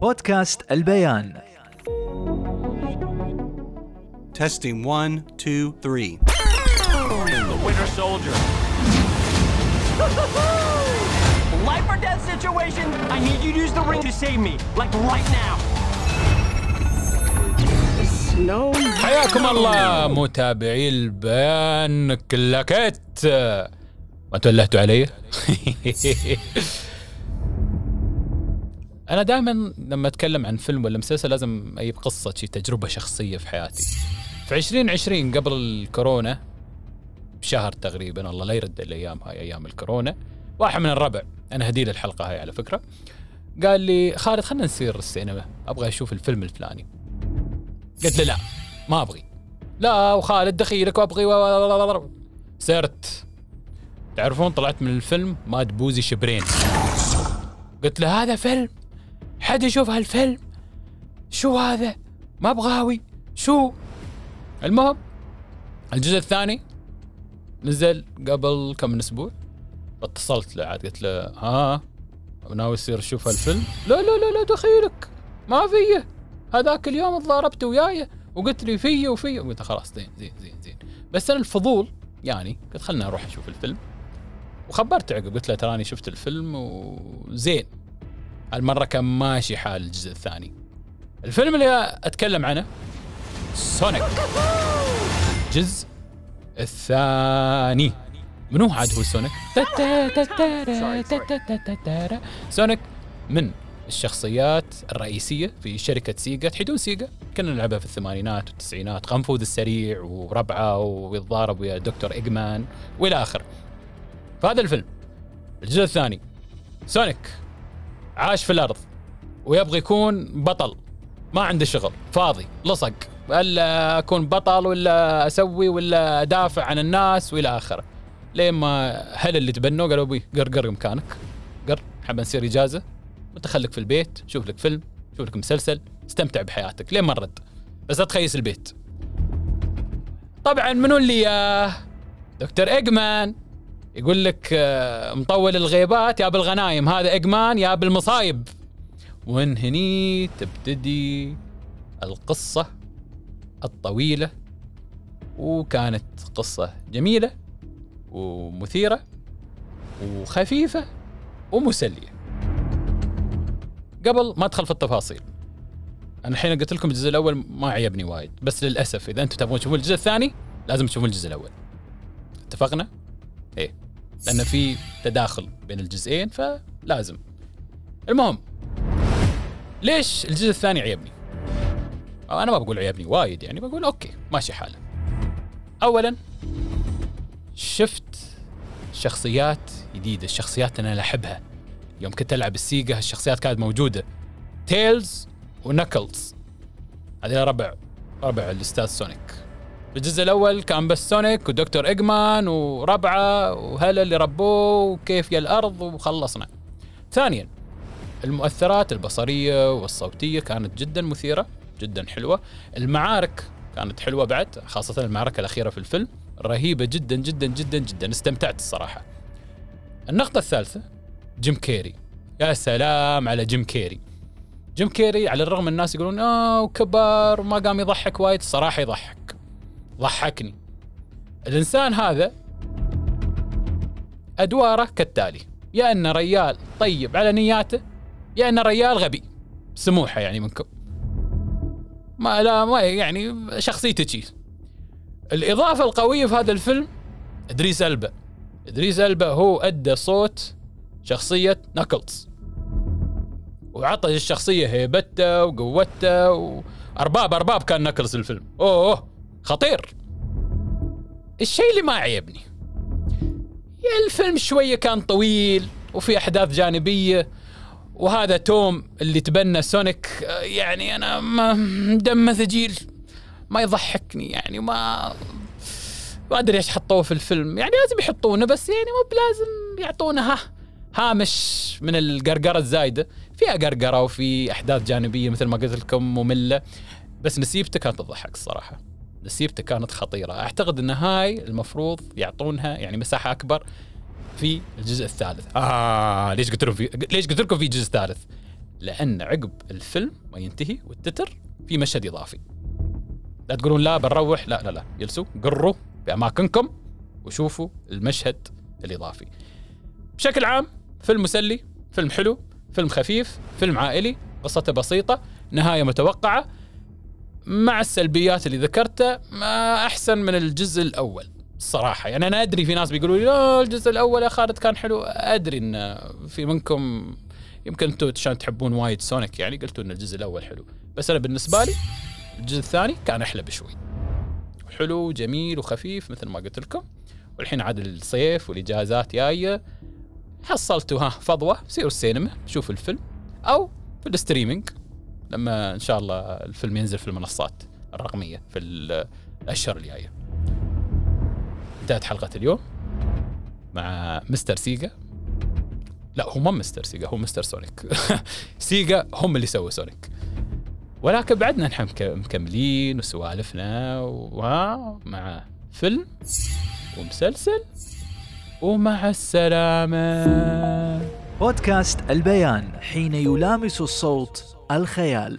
بودكاست البيان Testing one, two, three. The Winter Soldier. Life or death situation. I need you to use the ring to save me, like right now. حياكم الله متابعي البيان كلاكيت ما تولهتوا علي أنا دائما لما أتكلم عن فيلم ولا مسلسل لازم أجيب قصة شي تجربة شخصية في حياتي. في 2020 قبل الكورونا بشهر تقريبا الله لا يرد الأيام هاي أيام الكورونا واحد من الربع أنا هدي له الحلقة هاي على فكرة قال لي خالد خلينا نسير السينما أبغى أشوف الفيلم الفلاني. قلت له لا ما أبغي. لا وخالد دخيلك وأبغي سرت. تعرفون طلعت من الفيلم ماد بوزي شبرين. قلت له هذا فيلم؟ حد يشوف هالفيلم؟ شو هذا؟ ما ابغاوي شو؟ المهم الجزء الثاني نزل قبل كم من أسبوع. اتصلت له عاد قلت له ها ناوي تصير تشوف هالفيلم. لا لا لا لا دخيلك. ما فيه هذاك اليوم تضاربت وياي وقلت لي فيه وفيه قلت خلاص زين زين زين زين. بس أنا الفضول يعني قلت خلنا أروح أشوف الفيلم. وخبرت عقب قلت له تراني شفت الفيلم وزين. هالمره كان ماشي حال الجزء الثاني الفيلم اللي اتكلم عنه سونيك الجزء الثاني منو عاد هو سونيك؟ سونيك من الشخصيات الرئيسية في شركة سيجا تحدون سيجا كنا نلعبها في الثمانينات والتسعينات قنفذ السريع وربعة ويتضارب ويا دكتور إيجمان وإلى آخره فهذا الفيلم الجزء الثاني سونيك عاش في الأرض ويبغى يكون بطل. ما عنده شغل فاضي لصق ألا أكون بطل ولا أسوي ولا أدافع عن الناس وإلى آخره. لين ما هل اللي تبنوا قالوا أبوي قر قر مكانك. قر حاب نصير إجازة. وانت خليك في البيت شوف لك فيلم شوف لك مسلسل استمتع بحياتك لين ما نرد بس لا تخيس البيت. طبعا منو اللي ياه دكتور إيجمان؟ يقول لك آه، مطول الغيبات يا بالغنايم هذا ايجمان يا بالمصايب. ومن هني تبتدي القصة الطويلة؟ وكانت قصة جميلة ومثيرة وخفيفة ومسلية. قبل ما أدخل في التفاصيل أنا الحين قلت لكم الجزء الأول ما عجبني وايد بس للأسف إذا أنتم تبغون تشوفون الجزء الثاني لازم تشوفون الجزء الأول. اتفقنا؟ إيه لأن في تداخل بين الجزئين فلازم المهم ليش الجزء الثاني عيبني؟ أنا ما بقول عيبني وايد يعني بقول أوكي ماشي حاله. اولا شفت شخصيات جديدة، الشخصيات اللي أنا أحبها. يوم كنت ألعب السيجا الشخصيات كانت موجودة. تيلز و Knuckles. هذول ربع ربع الأستاذ سونيك. في الجزء الأول كان بس سونيك ودكتور إيجمان وربعه وأهله اللي ربوه وكيف يا الأرض وخلصنا. ثانيا المؤثرات البصرية والصوتية كانت جدا مثيرة جدا حلوة. المعارك كانت حلوة بعد خاصة المعركة الأخيرة في الفيلم. رهيبة جدا جدا جدا جدا. استمتعت الصراحة. النقطة الثالثة جيم كيري. يا سلام على جيم كيري. جيم كيري على الرغم الناس يقولون آه وكبر وما قام يضحك وايد. الصراحة يضحك. ضحكني. الإنسان هذا أدواره كالتالي. يا أنه ريال طيب على نياته يا أنه ريال غبي. سموحة يعني منكم. ما لا ما يعني شخصيته شي. الإضافة القوية في هذا الفيلم إدريس ألبا. إدريس ألبا هو أدى صوت شخصية ناكلز وعطى الشخصية هيبتة وقوته وأرباب أرباب كان ناكلز الفيلم. أوه خطير. الشيء اللي ما عيبني. الفيلم شوية كان طويل وفي أحداث جانبية وهذا توم اللي تبنى سونيك يعني أنا ما دمه ثقيل ما يضحكني يعني ما ما أدري إيش حطوه في الفيلم. يعني لازم يحطونه بس يعني مو بلازم يعطونا ها هامش من القرقرة الزايدة. فيها قرقرة وفي أحداث جانبية مثل ما قلت لكم مملة بس نسيبته كانت تضحك الصراحة. نسيبته كانت خطيرة. أعتقد أن هاي المفروض يعطونها يعني مساحة أكبر في الجزء الثالث. آه ليش قلت لكم في ليش قلت لكم في جزء ثالث لأن عقب الفيلم ما ينتهي والتتر في مشهد إضافي. لا تقولون لا بنروح. لا لا لا. جلسوا قروا بأماكنكم وشوفوا المشهد الإضافي. بشكل عام فيلم مسلي فيلم حلو فيلم خفيف فيلم عائلي قصته بسيطة نهاية متوقعة. مع السلبيات اللي ذكرتها ما أحسن من الجزء الأول الصراحه يعني أنا أدري في ناس بيقولوا لي لا الجزء الأول يا خالد كان حلو. أدري إن في منكم يمكن أنتم عشان تحبون وايد سونيك يعني قلتوا إن الجزء الأول حلو. بس أنا بالنسبة لي الجزء الثاني كان أحلى بشوي. حلو وجميل وخفيف مثل ما قلت لكم. والحين عاد الصيف والإجازات جاية. حصلتوا ها فضوة سيروا السينما شوفوا الفيلم أو في ال streaming. لما إن شاء الله الفيلم ينزل في المنصات الرقمية في الأشهر الجاية. انتهت حلقة اليوم مع مستر سيجا. لا هو ما مستر سيجا هو مستر سونيك. سيجا هم اللي سووا سونيك. ولكن بعدنا نحن مك- مكملين وسوالفنا ومع فيلم ومسلسل ومع السلامة. بودكاست البيان حين يلامس الصوت الخيال.